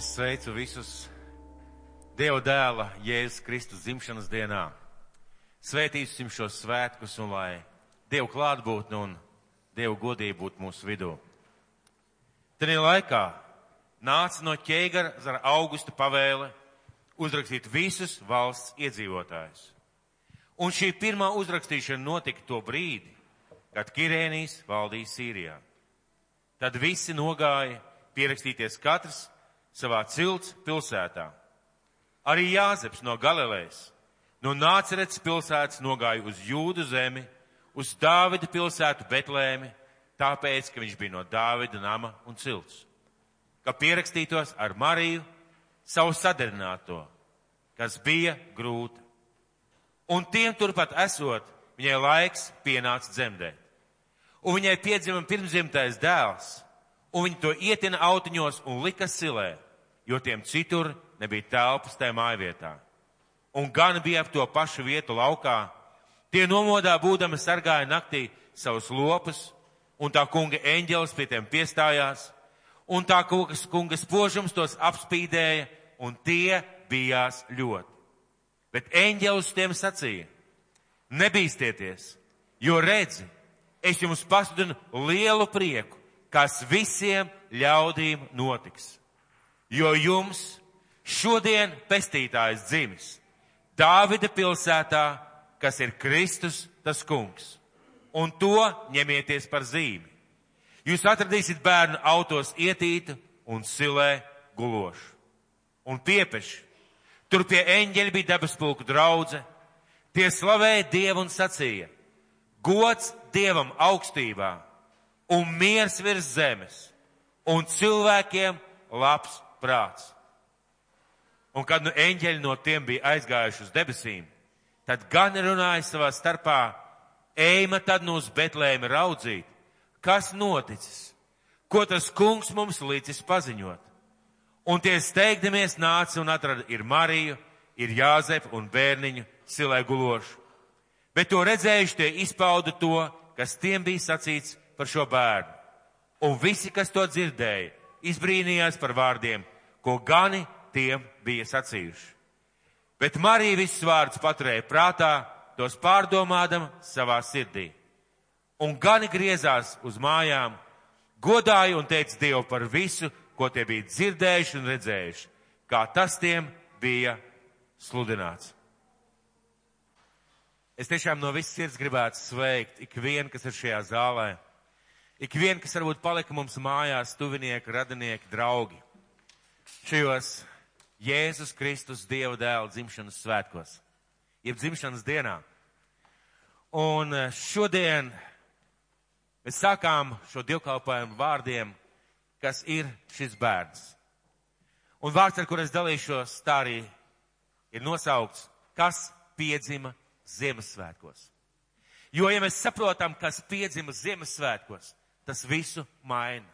Es sveicu visus Dieva dēla Jēzus Kristus dzimšanas dienā. Svētīsim šos svētkus un lai Dievu klātbūtne un Dievu godība būtu mūsu vidū. Tajā laikā nāca no ķēgara zara augusta pavēle uzrakstīt visus valsts iedzīvotājus. Un šī pirmā uzrakstīšana notika to brīdi, kad Kirēnijas valdīja Sīrijā. Tad visi nogāja pierakstīties katrs savā cilts pilsētā. Arī Jāzeps no Galilejas, no Nācerets pilsētas nogāja uz Jūdu zemi, uz Dāvida pilsētu Betlēmi, tāpēc, ka viņš bija no Dāvida nama un cilts. Ka pierakstītos ar Mariju, savu sadarināto, kas bija grūta. Un tiem turpat esot, viņai laiks pienāca dzemdēt. Un viņai piedzima pirmzimtais dēls, un viņi to ietina autiņos un lika silē, jo tiem citur nebija telpas tajā mājvietā. Un gan bija ap to pašu vietu laukā, tie nomodā būdami sargāja naktī savus lopus, un tā kunga eņģelis pie tiem piestājās, un tā kungas, kungas požums tos apspīdēja, un tie bijās ļoti. Bet eņģelis tiem sacīja, nebīsties, jo redzi, es jums pasludinu lielu prieku, kas visiem ļaudīm notiks. Jo jums šodien pestītājs dzimis Dāvida pilsētā, kas ir Kristus tas kungs. Un to ņemieties par zīmi. Jūs atradīsiet bērnu autos ietītu un silē gulošu. Un piepeši. Tur pie eņģeļa bija debespulku draudze. Tie slavēja Dievu un sacīja, gods Dievam augstībā un miers virs zemes un cilvēkiem labs prāts. Un kad nu eņģeļi no tiem bija aizgājuši uz debesīm, tad gan runāja savā starpā, ejma tad nu uz Betlēmi raudzīt, kas noticis, ko tas kungs mums līdzis paziņot. Un tie steigdamies nāca un atrada ir Mariju, ir Jāzep un bērniņu silē gulošu. Bet to redzējuši tie izpauda to, kas tiem bija sacīts par šo bērnu. Un visi, kas to dzirdēja, izbrīnījās par vārdiem, ko gani tiem bija sacījuši. Bet Marija visus vārdus paturēja prātā, tos pārdomādam savā sirdī. Un gani griezās uz mājām, godāja un teica Dievu par visu, ko tie bija dzirdējuši un redzējuši, kā tas tiem bija sludināts. Es tiešām no visas sirds gribētu sveikt ikvienu, kas ir šajā zālē, ikvienu, kas varbūt palika mums mājās, tuvinieki, radinieki, draugi. Šajos Jēzus Kristus Dieva dēla dzimšanas svētkos, jeb dzimšanas dienā. Un eh, šodien mēs sākām šo dievkalpojumu vārdiem, kas ir šis bērns. Un vārds, ar kur es dalīšos, tā arī ir nosaukts, kas piedzima Ziemassvētkos. Jo, ja mēs saprotam, kas piedzima Ziemassvētkos, tas visu maina.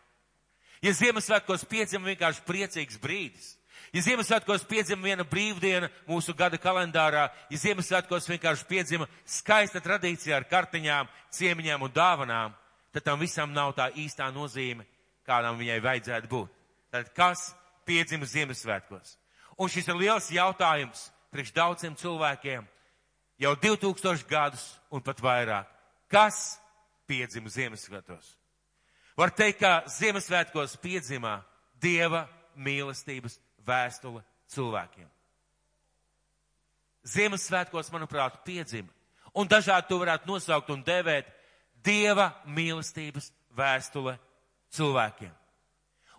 Ja Ziemassvētkos piedzima vienkārši priecīgs brīdis, Ja Ziemassvētkos piedzima viena brīvdiena mūsu gada kalendārā, ja Ziemassvētkos vienkārši piedzima skaista tradīcija ar kartiņām, ciemiņām un dāvanām, tad tam visam nav tā īstā nozīme, kādam viņai vajadzētu būt. Tad kas piedzima Ziemassvētkos? Un šis ir liels jautājums priekš daudziem cilvēkiem jau 2000 gadus un pat vairāk. Kas piedzima Ziemassvētkos? Var teikt, ka Ziemassvētkos piedzima Dieva mīlestības vēstule cilvēkiem. Ziemassvētkos, manuprāt, piedzima. Un dažādi to varētu nosaukt un devēt Dieva mīlestības vēstule cilvēkiem.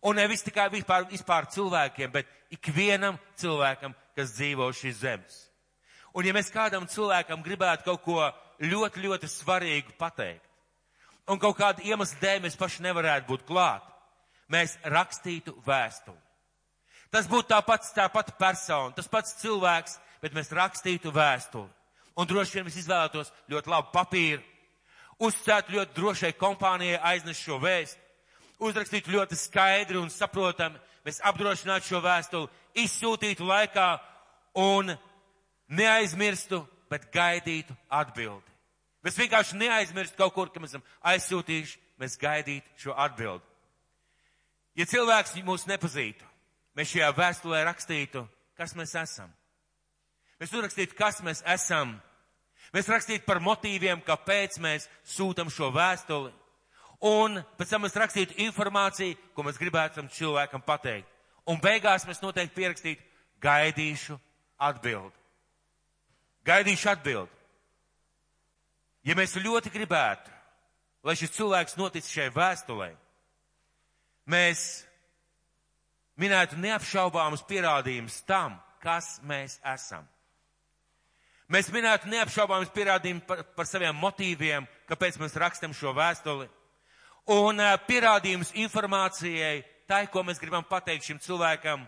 Un nevis tikai vispār, vispār cilvēkiem, bet ikvienam cilvēkam, kas dzīvo šīs zemes. Un ja mēs kādam cilvēkam gribētu kaut ko ļoti, ļoti svarīgu pateikt, un kaut kādu iemeslu dēļ mēs paši nevarētu būt klāt, mēs rakstītu vēstuli. Tas būtu tāpats, tā pati persona, tas pats cilvēks, bet mēs rakstītu vēstuli. Un droši vien mēs izvēlētos ļoti labu papīru, uzcētu ļoti drošai kompānijai aiznest šo vēstu, uzrakstītu ļoti skaidri un saprotami, mēs apdrošinātu šo vēstuli, izsūtītu laikā un neaizmirstu, bet gaidītu atbildi. Mēs vienkārši neaizmirstu kaut kur, ka mēs esam aizsūtījuši, mēs gaidītu šo atbildi. Ja cilvēks mūs nepazītu, mēs šajā vēstulē rakstītu, kas mēs esam. Mēs uzrakstītu, kas mēs esam. Mēs rakstītu par motīviem, kāpēc mēs sūtam šo vēstuli. Un pēc tam mēs rakstītu informāciju, ko mēs gribētu tam cilvēkam pateikt. Un beigās mēs noteikti pierakstītu, gaidīšu atbildi. Gaidīšu atbildi. Ja mēs ļoti gribētu, lai šis cilvēks notic šai vēstulē, mēs minētu neapšaubāmus pierādījumus tam, kas mēs esam. Mēs minētu neapšaubāmus pierādījumus par, par saviem motīviem, kāpēc mēs rakstam šo vēstuli, un pierādījumus informācijai, tai, ko mēs gribam pateikt šim cilvēkam,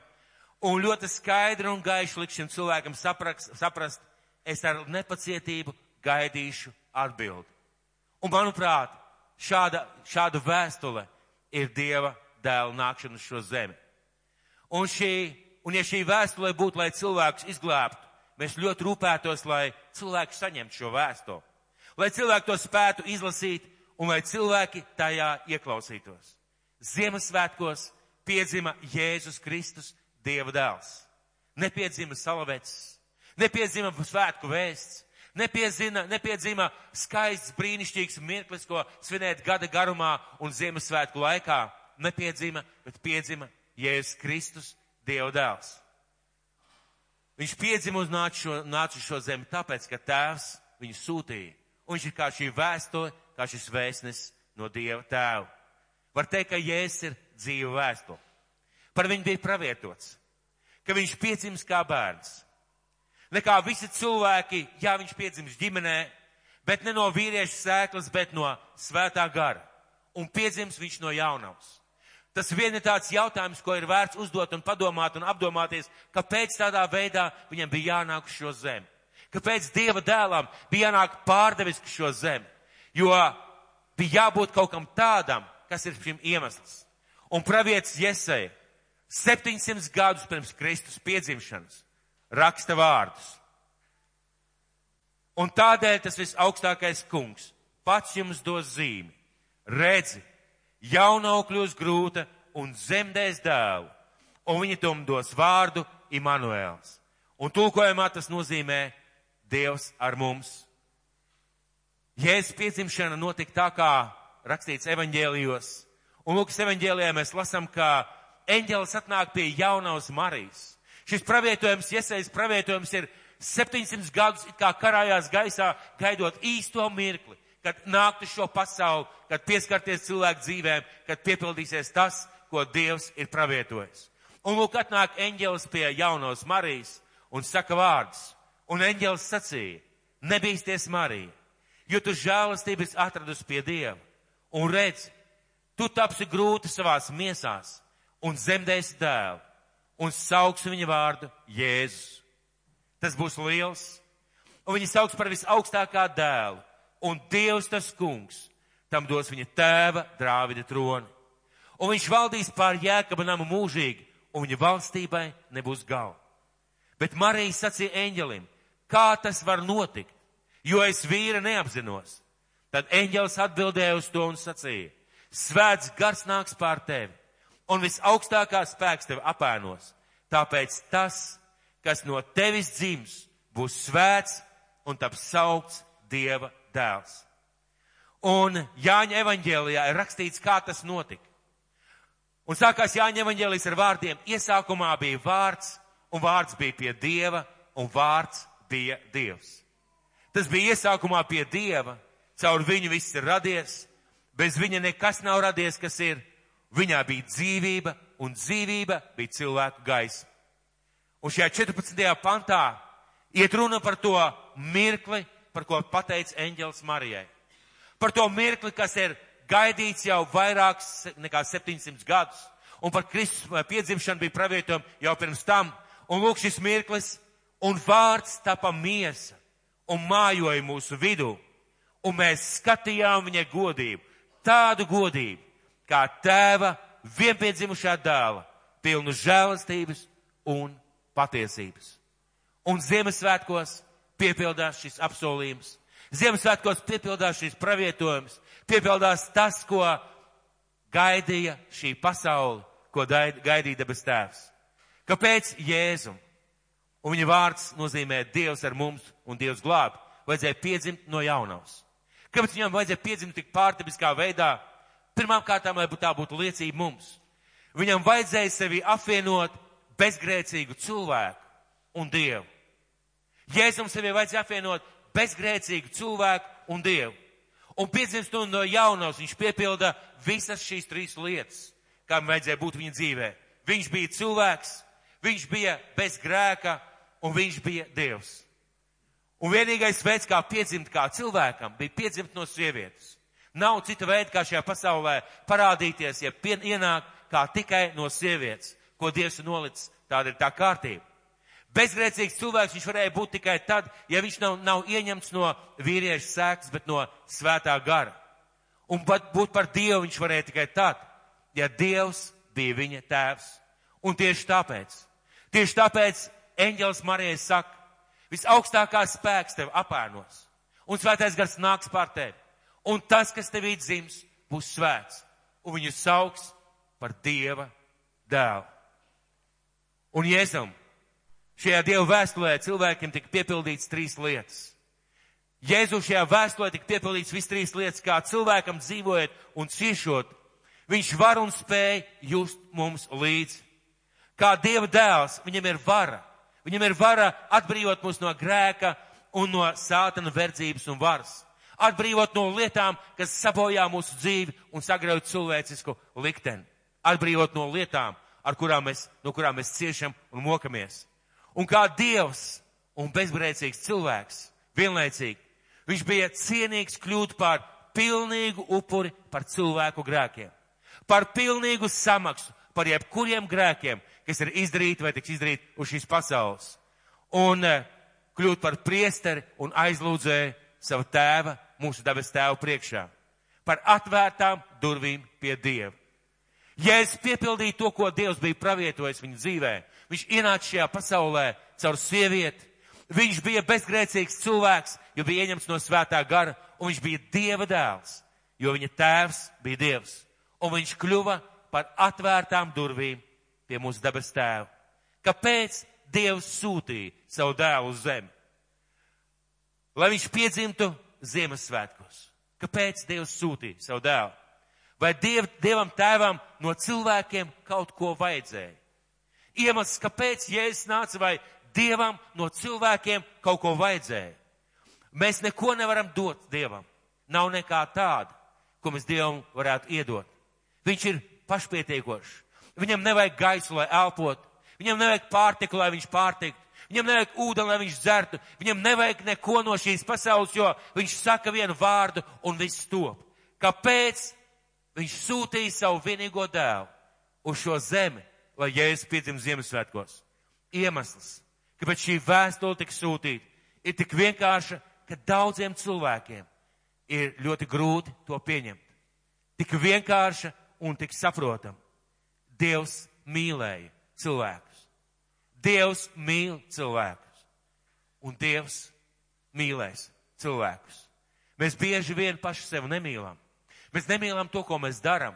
un ļoti skaidri un gaiši likt šim cilvēkam saprast, saprast es ar nepacietību gaidīšu atbildi. Un, manuprāt, šāda, šāda vēstule ir Dieva dēla nākšana uz šo zemi. Un, šī, un ja šī vēstule būtu, lai cilvēkus izglābtu, mēs ļoti rūpētos, lai cilvēki saņemtu šo vēstuli. Lai cilvēki to spētu izlasīt un lai cilvēki tajā ieklausītos. Ziemassvētkos piedzima Jēzus Kristus, Dieva dēls. Nepiedzima salavecs, nepiedzima svētku vēsts, Nepiezina, nepiedzima skaists, brīnišķīgs mirklis, ko svinēt gada garumā un Ziemassvētku laikā. Nepiedzima, bet piedzima Jēzus Kristus, Dieva dēls. Viņš piedzima un nāca šo, nāca šo zemi tāpēc, ka tēvs viņu sūtīja. Un viņš ir kā šī vēstule, kā šis vēstnes no Dieva tēva. Var teikt, ka Jēzus ir dzīva vēstule. Par viņu bija pravietots, ka viņš piedzims kā bērns nekā visi cilvēki, jā, viņš piedzimst ģimenē, bet ne no vīrieša sēklas, bet no svētā gara. Un piedzims viņš no jaunavas. Tas vien ir tāds jautājums, ko ir vērts uzdot un padomāt un apdomāties, kāpēc tādā veidā viņam bija jānāk uz šo zemi. Kāpēc Dieva dēlam bija jānāk pārdevis uz šo zemi. Jo bija jābūt kaut kam tādam, kas ir šim iemesls. Un pravietis Jesei 700 gadus pirms Kristus piedzimšanas raksta vārdus. Un tādēļ tas visaugstākais kungs pats jums dos zīmi. Redzi, jaunau kļūs grūta un zemdēs dēlu, un viņi tom dos vārdu Immanuēls. Un tulkojumā tas nozīmē Dievs ar mums. Jēzus piedzimšana notika tā, kā rakstīts evaņģēlijos. Un Lūkas evaņģēlijā mēs lasām, ka eņģelis atnāk pie jaunās Marijas Šis pravietojums, iesaistīts pravietojums ir 700 gadus it kā karājās gaisā, gaidot īsto mirkli, kad nāktu šo pasauli, kad pieskarties cilvēku dzīvēm, kad piepildīsies tas, ko Dievs ir pravietojis. Un lūk, atnāk eņģelis pie jaunos Marijas un saka vārdus. Un eņģelis sacīja, nebīsties Marija, jo tu žēlastības atradusi pie Dieva. Un redz, tu tapsi grūti savās miesās un zemdēsi dēlu un sauks viņa vārdu Jēzus. Tas būs liels, un viņi sauks par visaugstākā dēlu, un Dievs tas kungs, tam dos viņa tēva drāvida troni. Un viņš valdīs pār jēkaba namu mūžīgi, un viņa valstībai nebūs galva. Bet Marija sacīja eņģelim, kā tas var notikt, jo es vīra neapzinos. Tad eņģelis atbildēja uz to un sacīja, svēts gars nāks pār tevi, un visaugstākā spēks tevi apēnos. Tāpēc tas, kas no tevis dzims, būs svēts un taps saukts Dieva dēls. Un Jāņa evaņģēlijā ir rakstīts, kā tas notika. Un sākās Jāņa evaņģēlijas ar vārdiem, iesākumā bija vārds, un vārds bija pie Dieva, un vārds bija Dievs. Tas bija iesākumā pie Dieva, caur viņu viss ir radies, bez viņa nekas nav radies, kas ir, Viņā bija dzīvība, un dzīvība bija cilvēku gaisa. Un šajā 14. pantā iet runa par to mirkli, par ko pateica eņģels Marijai. Par to mirkli, kas ir gaidīts jau vairāks nekā 700 gadus. Un par Kristus piedzimšanu bija pravietojumi jau pirms tam. Un lūk šis mirklis, un vārds tapa miesa un mājoja mūsu vidū. Un mēs skatījām viņa godību, tādu godību, kā tēva vienpiedzimušā dēla, pilnu žēlastības un patiesības. Un Ziemassvētkos piepildās šis apsolījums. Ziemassvētkos piepildās šis pravietojums, piepildās tas, ko gaidīja šī pasaule, ko gaidīja debes tēvs. Kāpēc Jēzum? Un viņa vārds nozīmē Dievs ar mums un Dievs glāb. Vajadzēja piedzimt no jaunavas. Kāpēc viņam vajadzēja piedzimt tik pārtipiskā veidā? Pirmām kārtām, lai tā būtu liecība mums. Viņam vajadzēja sevi apvienot bezgrēcīgu cilvēku un Dievu. Jēzum sevi vajadzēja apvienot bezgrēcīgu cilvēku un Dievu. Un piedzimst no jaunās viņš piepilda visas šīs trīs lietas, kā vajadzēja būt viņa dzīvē. Viņš bija cilvēks, viņš bija bez grēka un viņš bija Dievs. Un vienīgais veids, kā piedzimt kā cilvēkam, bija piedzimt no sievietes. Nav cita veida, kā šajā pasaulē parādīties, ja pien, ienāk kā tikai no sievietes, ko Dievs ir nolicis. Tāda ir tā kārtība. Bezgrēcīgs cilvēks viņš varēja būt tikai tad, ja viņš nav, nav ieņemts no vīrieša sēklas, bet no svētā gara. Un pat būt par Dievu viņš varēja tikai tad, ja Dievs bija viņa tēvs. Un tieši tāpēc, tieši tāpēc eņģels Marijai saka, visaugstākās spēks tev apēnos, un svētais gars nāks pār tevi, un tas, kas tevī dzims, būs svēts, un viņu sauks par Dieva dēlu. Un Jēzum, šajā Dieva vēstulē cilvēkiem tika piepildīts trīs lietas. Jēzu šajā vēstulē tika piepildīts viss trīs lietas, kā cilvēkam dzīvojot un ciešot. Viņš var un spēj just mums līdzi. Kā Dieva dēls, viņam ir vara. Viņam ir vara atbrīvot mūs no grēka un no sātana verdzības un varas. Atbrīvot no lietām, kas sabojā mūsu dzīvi un sagrauj cilvēcisku likteni. Atbrīvot no lietām, kurām mēs, no kurām mēs ciešam un mokamies. Un kā Dievs un bezbrēcīgs cilvēks, vienlaicīgi, viņš bija cienīgs kļūt par pilnīgu upuri par cilvēku grēkiem. Par pilnīgu samaksu par jebkuriem grēkiem, kas ir izdarīti vai tiks izdarīti uz šīs pasaules. Un uh, kļūt par priesteri un aizlūdzēju savu tēva, mūsu dabas tēvu priekšā. Par atvērtām durvīm pie Dieva. Ja es piepildīju to, ko Dievs bija pravietojis viņa dzīvē, viņš ienāca šajā pasaulē caur sievieti, viņš bija bezgrēcīgs cilvēks, jo bija ieņemts no svētā gara, un viņš bija Dieva dēls, jo viņa tēvs bija Dievs. Un viņš kļuva par atvērtām durvīm pie mūsu dabas tēva. Kāpēc Dievs sūtīja savu dēlu uz zemi? Lai viņš piedzimtu Ziemassvētkos. Kāpēc Dievs sūtīja savu dēlu? Vai diev, Dievam tēvam no cilvēkiem kaut ko vajadzēja? Iemesls, kāpēc Jēzus nāca, vai Dievam no cilvēkiem kaut ko vajadzēja? Mēs neko nevaram dot Dievam. Nav nekā tāda, ko mēs Dievam varētu iedot. Viņš ir pašpietiekošs. Viņam nevajag gaisu, lai elpot. Viņam nevajag pārtiku, lai viņš pārtiktu. Viņam nevajag ūdeni, lai viņš dzertu. Viņam nevajag neko no šīs pasaules, jo viņš saka vienu vārdu un viss top. Kāpēc viņš sūtīja savu vienīgo dēlu uz šo zemi, lai Jēzus piedzimtu Ziemassvētkos? Iemesls, kāpēc šī vēstule tika sūtīta, ir tik vienkārša, ka daudziem cilvēkiem ir ļoti grūti to pieņemt. Tik vienkārša un tik saprotama. Dievs mīlēja cilvēkus. Dievs mīl cilvēkus. Un Dievs mīlēs cilvēkus. Mēs bieži vien paši sevi nemīlam. Mēs nemīlam to, ko mēs darām.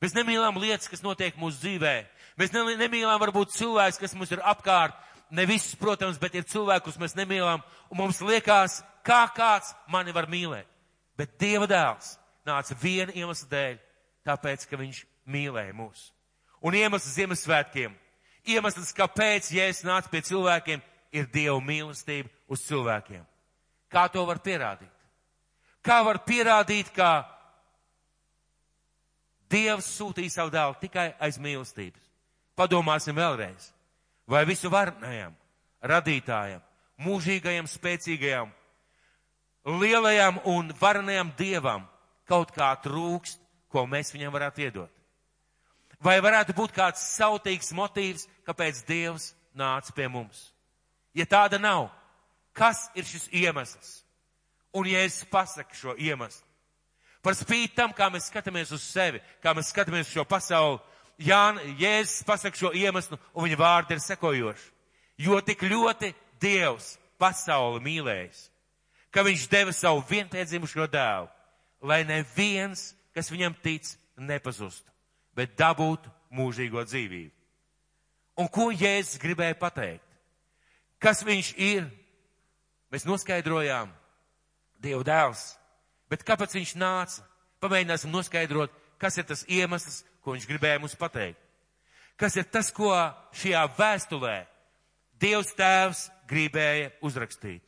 Mēs nemīlam lietas, kas notiek mūsu dzīvē. Mēs nemīlam varbūt cilvēks, kas mums ir apkārt. Ne visus, protams, bet ir cilvēkus mēs nemīlam. Un mums liekas, kā kāds mani var mīlēt. Bet Dieva dēls nāca viena iemesla dēļ, tāpēc, ka viņš mīlēja mūs. Un iemesls Ziemassvētkiem, iemesls, kāpēc Jēzus nāca pie cilvēkiem, ir Dieva mīlestība uz cilvēkiem. Kā to var pierādīt? Kā var pierādīt, ka Dievs sūtīja savu dēlu tikai aiz mīlestības? Padomāsim vēlreiz. Vai visu varnajam, radītājam, mūžīgajam, spēcīgajam, lielajam un varenajam Dievam kaut kā trūkst, ko mēs viņam varētu iedot? Vai varētu būt kāds sautīgs motīvs, kāpēc Dievs nāca pie mums? Ja tāda nav, kas ir šis iemesls? Un ja es pasaku šo iemeslu, par spīti tam, kā mēs skatāmies uz sevi, kā mēs skatāmies uz šo pasauli, Jāna, Jēzus pasaka šo iemeslu, un viņa vārdi ir sekojoši. Jo tik ļoti Dievs pasauli mīlējis, ka viņš deva savu vienpiedzimušo dēlu, lai neviens, kas viņam tic, nepazustu bet dabūtu mūžīgo dzīvību. Un ko Jēzus gribēja pateikt? Kas viņš ir? Mēs noskaidrojām Dieva dēls. Bet kāpēc viņš nāca? Pamēģināsim noskaidrot, kas ir tas iemesls, ko viņš gribēja mums pateikt. Kas ir tas, ko šajā vēstulē Dievs tēvs gribēja uzrakstīt?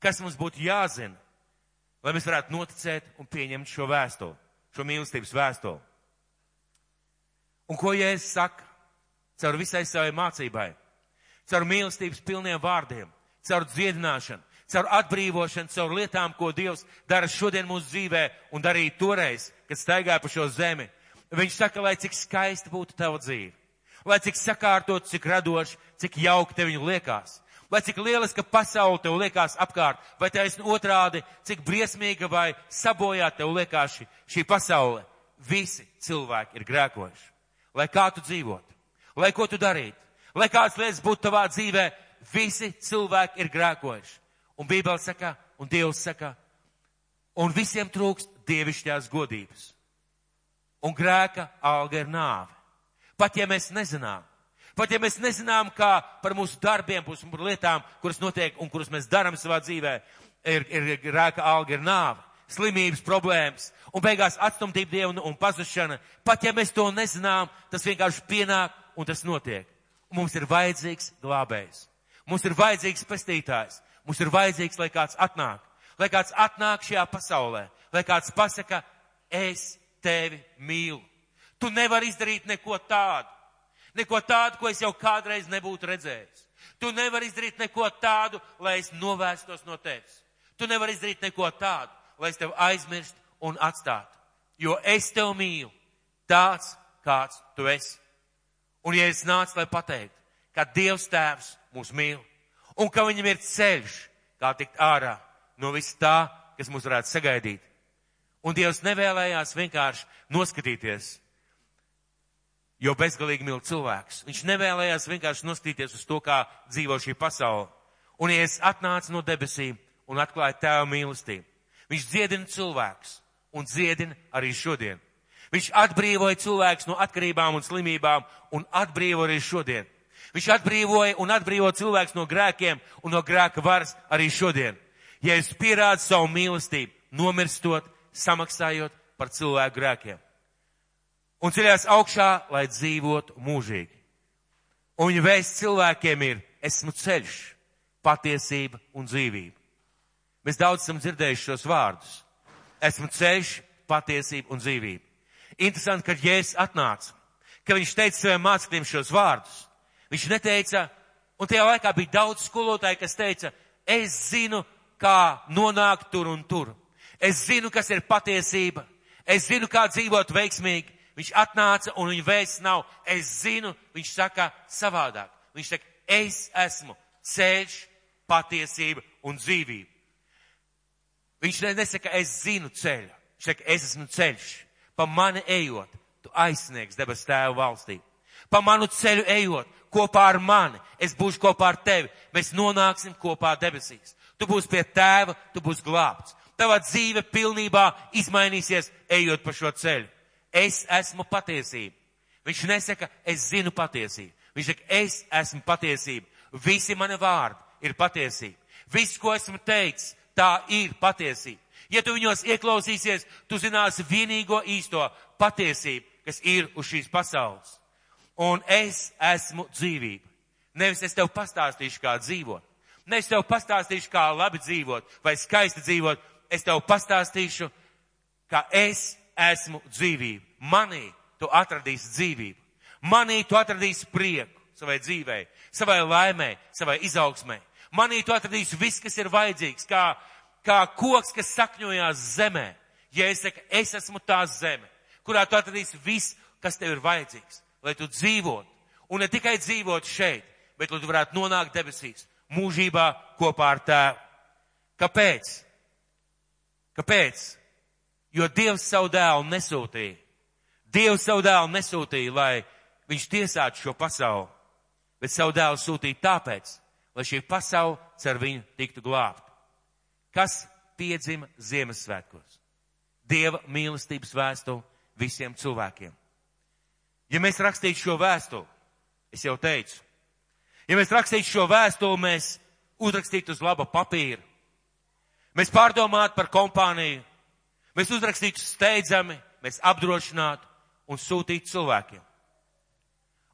Kas mums būtu jāzina, lai mēs varētu noticēt un pieņemt šo vēstuli, šo mīlestības vēstuli? Un ko Jēzus saka? Caur visai savai mācībai, caur mīlestības pilniem vārdiem, caur dziedināšanu, caur atbrīvošanu, caur lietām, ko Dievs dara šodien mūsu dzīvē un darīja toreiz, kad staigāja pa šo zemi. Viņš saka, lai cik skaisti būtu tava dzīve, lai cik sakārtot, cik radoši, cik jauki tev viņu liekas, lai cik lieliska pasaule tev liekas apkārt, vai taisn otrādi, cik briesmīga vai sabojāta tev liekas šī, šī pasaule. Visi cilvēki ir grēkojuši lai kā tu dzīvotu, lai ko tu darītu, lai kādas lietas būtu tavā dzīvē, visi cilvēki ir grēkojuši. Un Bībele saka, un Dievs saka, un visiem trūkst dievišķās godības. Un grēka alga ir nāve. Pat ja mēs nezinām, pat ja mēs nezinām, kā par mūsu darbiem, par lietām, kuras notiek un kuras mēs darām savā dzīvē, ir, ir grēka alga ir nāve slimības problēmas un beigās atstumtība Dievu un, un pazušana. Pat ja mēs to nezinām, tas vienkārši pienāk un tas notiek. Un mums ir vajadzīgs glābējs. Mums ir vajadzīgs pestītājs. Mums ir vajadzīgs, lai kāds atnāk. Lai kāds atnāk šajā pasaulē. Lai kāds pasaka, es tevi mīlu. Tu nevari izdarīt neko tādu. Neko tādu, ko es jau kādreiz nebūtu redzējis. Tu nevari izdarīt neko tādu, lai es novērstos no tevis. Tu nevari izdarīt neko tādu, lai es tevi aizmirstu un atstātu. Jo es tevi mīlu, tāds, kāds tu esi. Un ja es nācu, lai pateiktu, ka Dievs tēvs mūs mīl, un ka viņam ir ceļš, kā tikt ārā no viss tā, kas mūs varētu sagaidīt. Un Dievs nevēlējās vienkārši noskatīties, jo bezgalīgi mīl cilvēks. Viņš nevēlējās vienkārši noskatīties uz to, kā dzīvo šī pasaule. Un ja es atnācu no debesīm un atklāju tēva mīlestību, Viņš dziedina cilvēkus un dziedina arī šodien. Viņš atbrīvoja cilvēkus no atkarībām un slimībām un atbrīvo arī šodien. Viņš atbrīvoja un atbrīvo cilvēkus no grēkiem un no grēka varas arī šodien. Ja es pierādu savu mīlestību, nomirstot, samaksājot par cilvēku grēkiem. Un ceļās augšā, lai dzīvotu mūžīgi. Un viņa vēsts cilvēkiem ir, esmu ceļš, patiesība un dzīvība. Mēs daudz esam dzirdējuši šos vārdus. Esmu ceļš, patiesība un dzīvība. Interesanti, kad Jēzus atnāca, ka viņš teica saviem mācekļiem šos vārdus. Viņš neteica, un tajā laikā bija daudz skolotāju, kas teica, es zinu, kā nonākt tur un tur. Es zinu, kas ir patiesība. Es zinu, kā dzīvot veiksmīgi. Viņš atnāca un viņa vēsts nav, es zinu, viņš saka savādāk. Viņš saka, es esmu ceļš, patiesība un dzīvība. Viņš nesaka, es zinu ceļu. Viņš saka, es esmu ceļš. Pa mani ejot, tu aizsniegs debes tēvu valstī. Pa manu ceļu ejot, kopā ar mani, es būšu kopā ar tevi. Mēs nonāksim kopā debesīs. Tu būsi pie tēva, tu būsi glābts. Tava dzīve pilnībā izmainīsies, ejot pa šo ceļu. Es esmu patiesība. Viņš nesaka, es zinu patiesību. Viņš saka, es esmu patiesība. Visi mani vārdi ir patiesība. Viss, ko esmu teicis, Tā ir patiesība. Ja tu viņos ieklausīsies, tu zināsi vienīgo īsto patiesību, kas ir uz šīs pasaules. Un es esmu dzīvība. Nevis es tev pastāstīšu, kā dzīvot. Nevis tev pastāstīšu, kā labi dzīvot vai skaisti dzīvot. Es tev pastāstīšu, ka es esmu dzīvība. Manī tu atradīsi dzīvību. Manī tu atradīsi prieku savai dzīvei, savai laimē, savai izaugsmai. Manī tu atradīsi viss, kas ir vajadzīgs, kā, kā koks, kas sakņojās zemē. Ja es saku, es esmu tā zeme, kurā tu atradīsi viss, kas tev ir vajadzīgs, lai tu dzīvotu. Un ne tikai dzīvot šeit, bet lai tu varētu nonākt debesīs, mūžībā kopā ar tēvu. Kāpēc? Kāpēc? Jo Dievs savu dēlu nesūtīja. Dievs savu dēlu nesūtīja, lai viņš tiesātu šo pasauli, bet savu dēlu sūtīja tāpēc, lai šī pasaule cer viņu tiktu glābta. Kas piedzima Ziemassvētkos? Dieva mīlestības vēstuli visiem cilvēkiem. Ja mēs rakstītu šo vēstuli, es jau teicu, Ja mēs rakstītu šo vēstuli, mēs uzrakstītu uz laba papīra. Mēs pārdomātu par kompāniju. Mēs uzrakstītu steidzami, mēs apdrošinātu un sūtītu cilvēkiem.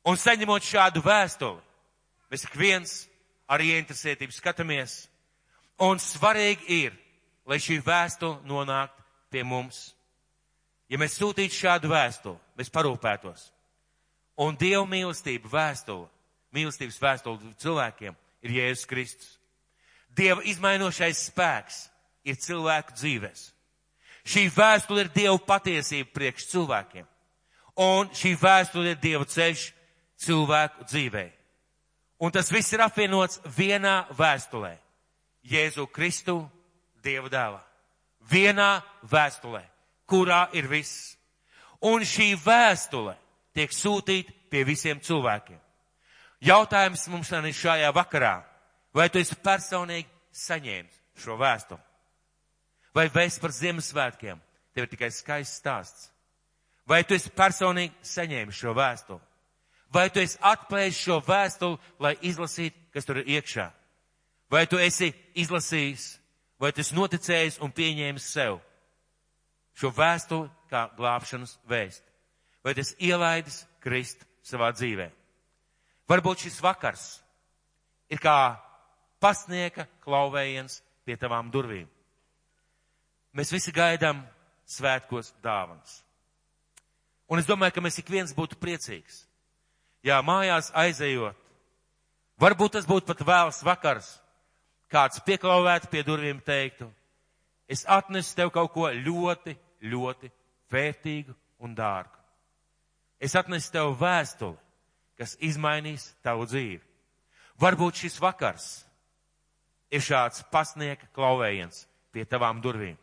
Un saņemot šādu vēstuli, mēs ik viens ar ieinteresētību skatāmies. Un svarīgi ir, lai šī vēstule nonāktu pie mums. Ja mēs sūtītu šādu vēstuli, mēs parūpētos. Un Dieva mīlestība vēstule, mīlestības vēstule cilvēkiem ir Jēzus Kristus. Dieva izmainošais spēks ir cilvēku dzīvēs. Šī vēstule ir Dieva patiesība priekš cilvēkiem. Un šī vēstule ir Dieva ceļš cilvēku dzīvē. Un tas viss ir apvienots vienā vēstulē. Jēzu Kristu, Dieva dēlā. Vienā vēstulē, kurā ir viss. Un šī vēstule tiek sūtīta pie visiem cilvēkiem. Jautājums mums ir šajā vakarā. Vai tu esi personīgi saņēmis šo vēstuli? Vai vēsts par Ziemassvētkiem tev ir tikai skaists stāsts? Vai tu esi personīgi saņēmis šo vēstuli? Vai tu esi atklājis šo vēstuli, lai izlasītu, kas tur ir iekšā? Vai tu esi izlasījis, vai esi noticējis un pieņēmis sev šo vēstuli kā glābšanas vēstu? Vai esi ielaidis Krist savā dzīvē? Varbūt šis vakars ir kā pasnieka klauvējiens pie tavām durvīm. Mēs visi gaidām svētkos dāvanas. Un es domāju, ka mēs ik viens būtu priecīgs. Jā, mājās aizejot. Varbūt tas būtu pat vēls vakars. Kāds pieklauvētu pie durvīm teiktu, es atnesu tev kaut ko ļoti, ļoti vērtīgu un dārgu. Es atnesu tev vēstuli, kas izmainīs tavu dzīvi. Varbūt šis vakars ir šāds pasnieka klauvējiens pie tavām durvīm.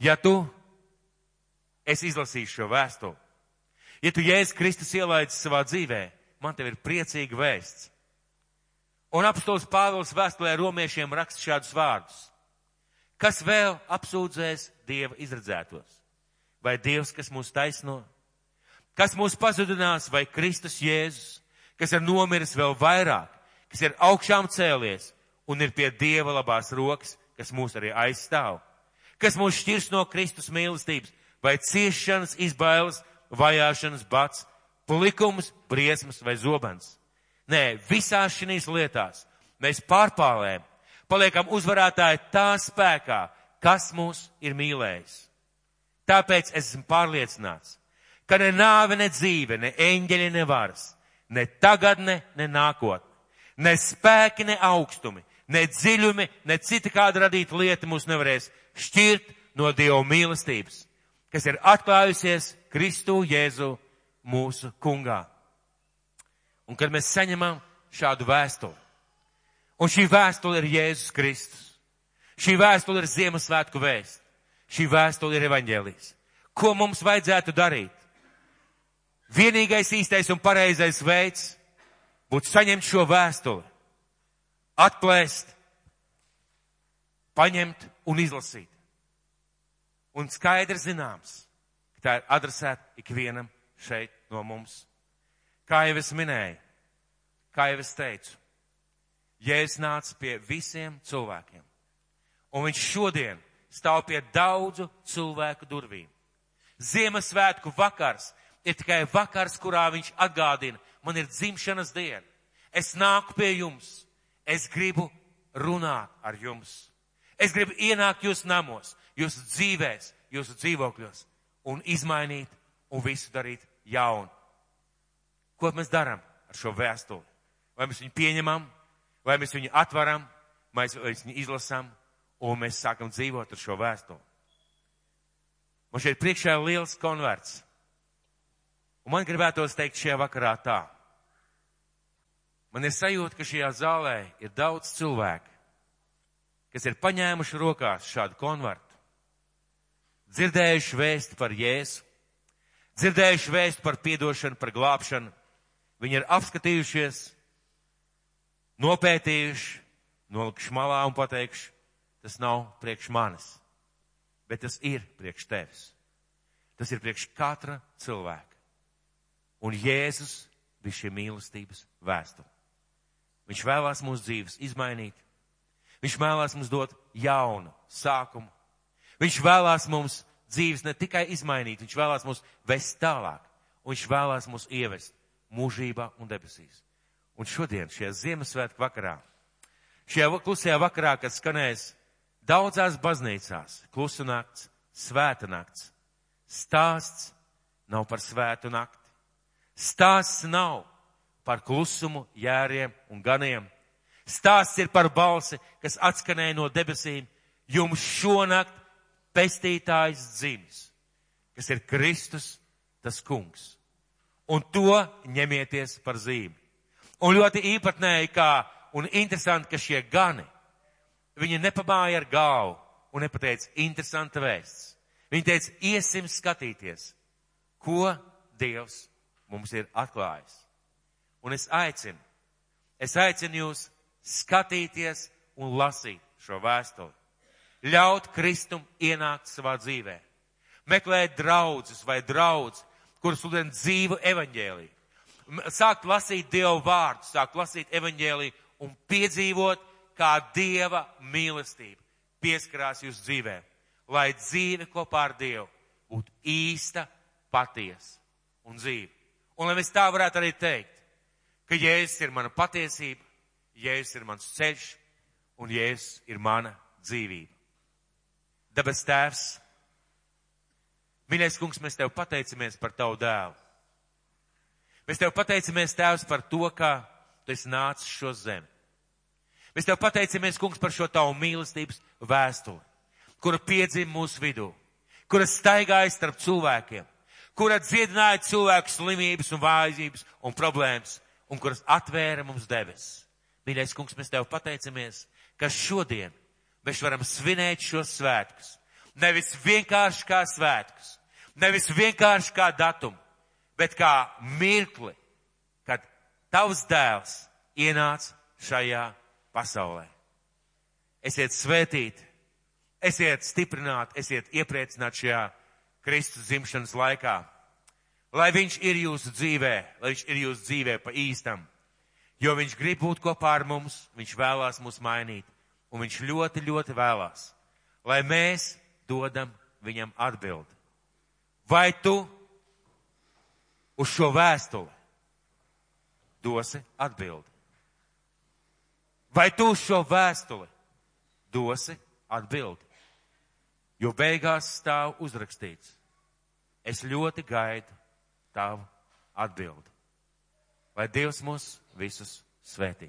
Ja tu esi izlasījis šo vēstuli, ja tu Jēzus Kristus ielaidis savā dzīvē, man tev ir priecīga vēsts. Un apstos Pāvils vēstulē romiešiem raksta šādus vārdus. Kas vēl apsūdzēs Dieva izredzētos? Vai Dievs, kas mūs taisno? Kas mūs pazudinās, vai Kristus Jēzus, kas ir nomiris vēl vairāk, kas ir augšām cēlies un ir pie Dieva labās rokas, kas mūs arī aizstāv? kas mūs šķirs no Kristus mīlestības, vai ciešanas, izbailes, vajāšanas, bats, likums, briesmas vai zobens. Nē, visās šīs lietās mēs pārpālējam, paliekam uzvarētāji tā spēkā, kas mūs ir mīlējis. Tāpēc esmu pārliecināts, ka ne nāve, ne dzīve, ne eņģeļi, ne varas, ne tagadne, ne nākotne, ne spēki, ne augstumi, ne dziļumi, ne cita kāda radīta lieta mūs nevarēs šķirt no Dieva mīlestības, kas ir atklājusies Kristu Jēzu mūsu kungā. Un kad mēs saņemam šādu vēstuli, un šī vēstule ir Jēzus Kristus, šī vēstule ir Ziemassvētku vēst, šī vēstule ir evaņģēlijas. Ko mums vajadzētu darīt? Vienīgais īstais un pareizais veids būtu saņemt šo vēstuli, atklāst, paņemt un izlasīt. Un skaidrs zināms, tā ir adresēta ikvienam šeit no mums. Kā jau es minēju, kā jau es teicu, Jēzus nāca pie visiem cilvēkiem. Un viņš šodien stāv pie daudzu cilvēku durvīm. Ziemassvētku vakars ir tikai vakars, kurā viņš atgādina, man ir dzimšanas diena. Es nāku pie jums. Es gribu runāt ar jums. Es gribu ienākt jūsu namos, jūsu dzīvēs, jūsu dzīvokļos un izmainīt un visu darīt jaunu. Ko mēs darām ar šo vēstuli? Vai mēs viņu pieņemam, vai mēs viņu atveram, vai mēs viņu izlasām un mēs sākam dzīvot ar šo vēstuli? Man šeit priekšā ir liels konverts. Un man gribētos teikt šajā vakarā tā. Man ir sajūta, ka šajā zālē ir daudz cilvēku, kas ir paņēmuši rokās šādu konvertu, dzirdējuši vēstu par Jēzu, dzirdējuši vēstu par piedošanu, par glābšanu. Viņi ir apskatījušies, nopētījuši, nolikuši malā un pateikuši, tas nav priekš manis, bet tas ir priekš tevis. Tas ir priekš katra cilvēka. Un Jēzus bija šī mīlestības vēstule. Viņš vēlās mūsu dzīves izmainīt. Viņš vēlās mums dot jaunu sākumu. Viņš vēlās mums dzīves ne tikai izmainīt, viņš vēlās mūs vest tālāk. Un viņš vēlās mūs ievest mūžībā un debesīs. Un šodien, šajā Ziemassvētku vakarā, šajā klusajā vakarā, kad skanēs daudzās baznīcās, klusa nakts, svēta nakts, stāsts nav par svētu nakti. Stāsts nav par klusumu, jēriem un ganiem. Stāsts ir par balsi, kas atskanēja no debesīm. Jums šonakt pestītājs dzims, kas ir Kristus, tas kungs. Un to ņemieties par zīmi. Un ļoti īpatnēji kā un interesanti, ka šie gani, viņi nepamāja ar galvu un nepateica interesanta vēsts. Viņi teica, iesim skatīties, ko Dievs mums ir atklājis. Un es aicinu, es aicinu jūs skatīties un lasīt šo vēstuli. Ļaut Kristum ienākt savā dzīvē. Meklēt draugus vai draudz, kurus sludina dzīvu evaņģēliju. Sākt lasīt Dievu vārdu, sākt lasīt evaņģēliju un piedzīvot, kā Dieva mīlestība pieskarās jūsu dzīvē. Lai dzīve kopā ar Dievu būtu īsta, patiesa un dzīve. Un lai mēs tā varētu arī teikt, ka Jēzus ir mana patiesība, Jēzus ir mans ceļš un Jēzus ir mana dzīvība. Dabas tēvs, mīļais kungs, mēs tev pateicamies par tavu dēlu. Mēs tev pateicamies, tēvs, par to, ka tu esi nācis šo zemi. Mēs tev pateicamies, kungs, par šo tavu mīlestības vēstuli, kura piedzima mūsu vidū, kura staigāja starp cilvēkiem, kura dziedināja cilvēku slimības un vājības un problēmas, un kuras atvēra mums debesis. Mīļais kungs, mēs tev pateicamies, ka šodien mēs varam svinēt šos svētkus. Nevis vienkārši kā svētkus, nevis vienkārši kā datumu, bet kā mirkli, kad tavs dēls ienāca šajā pasaulē. Esiet svētīti, esiet stiprināti, esiet iepriecināti šajā Kristus dzimšanas laikā lai viņš ir jūsu dzīvē, lai viņš ir jūsu dzīvē pa īstam. Jo viņš grib būt kopā ar mums, viņš vēlās mūs mainīt, un viņš ļoti, ļoti vēlās, lai mēs dodam viņam atbildi. Vai tu uz šo vēstuli dosi atbildi? Vai tu uz šo vēstuli dosi atbildi? Jo beigās stāv uzrakstīts. Es ļoti gaidu tavu atbildi. Lai Dievs mūs visus svētī.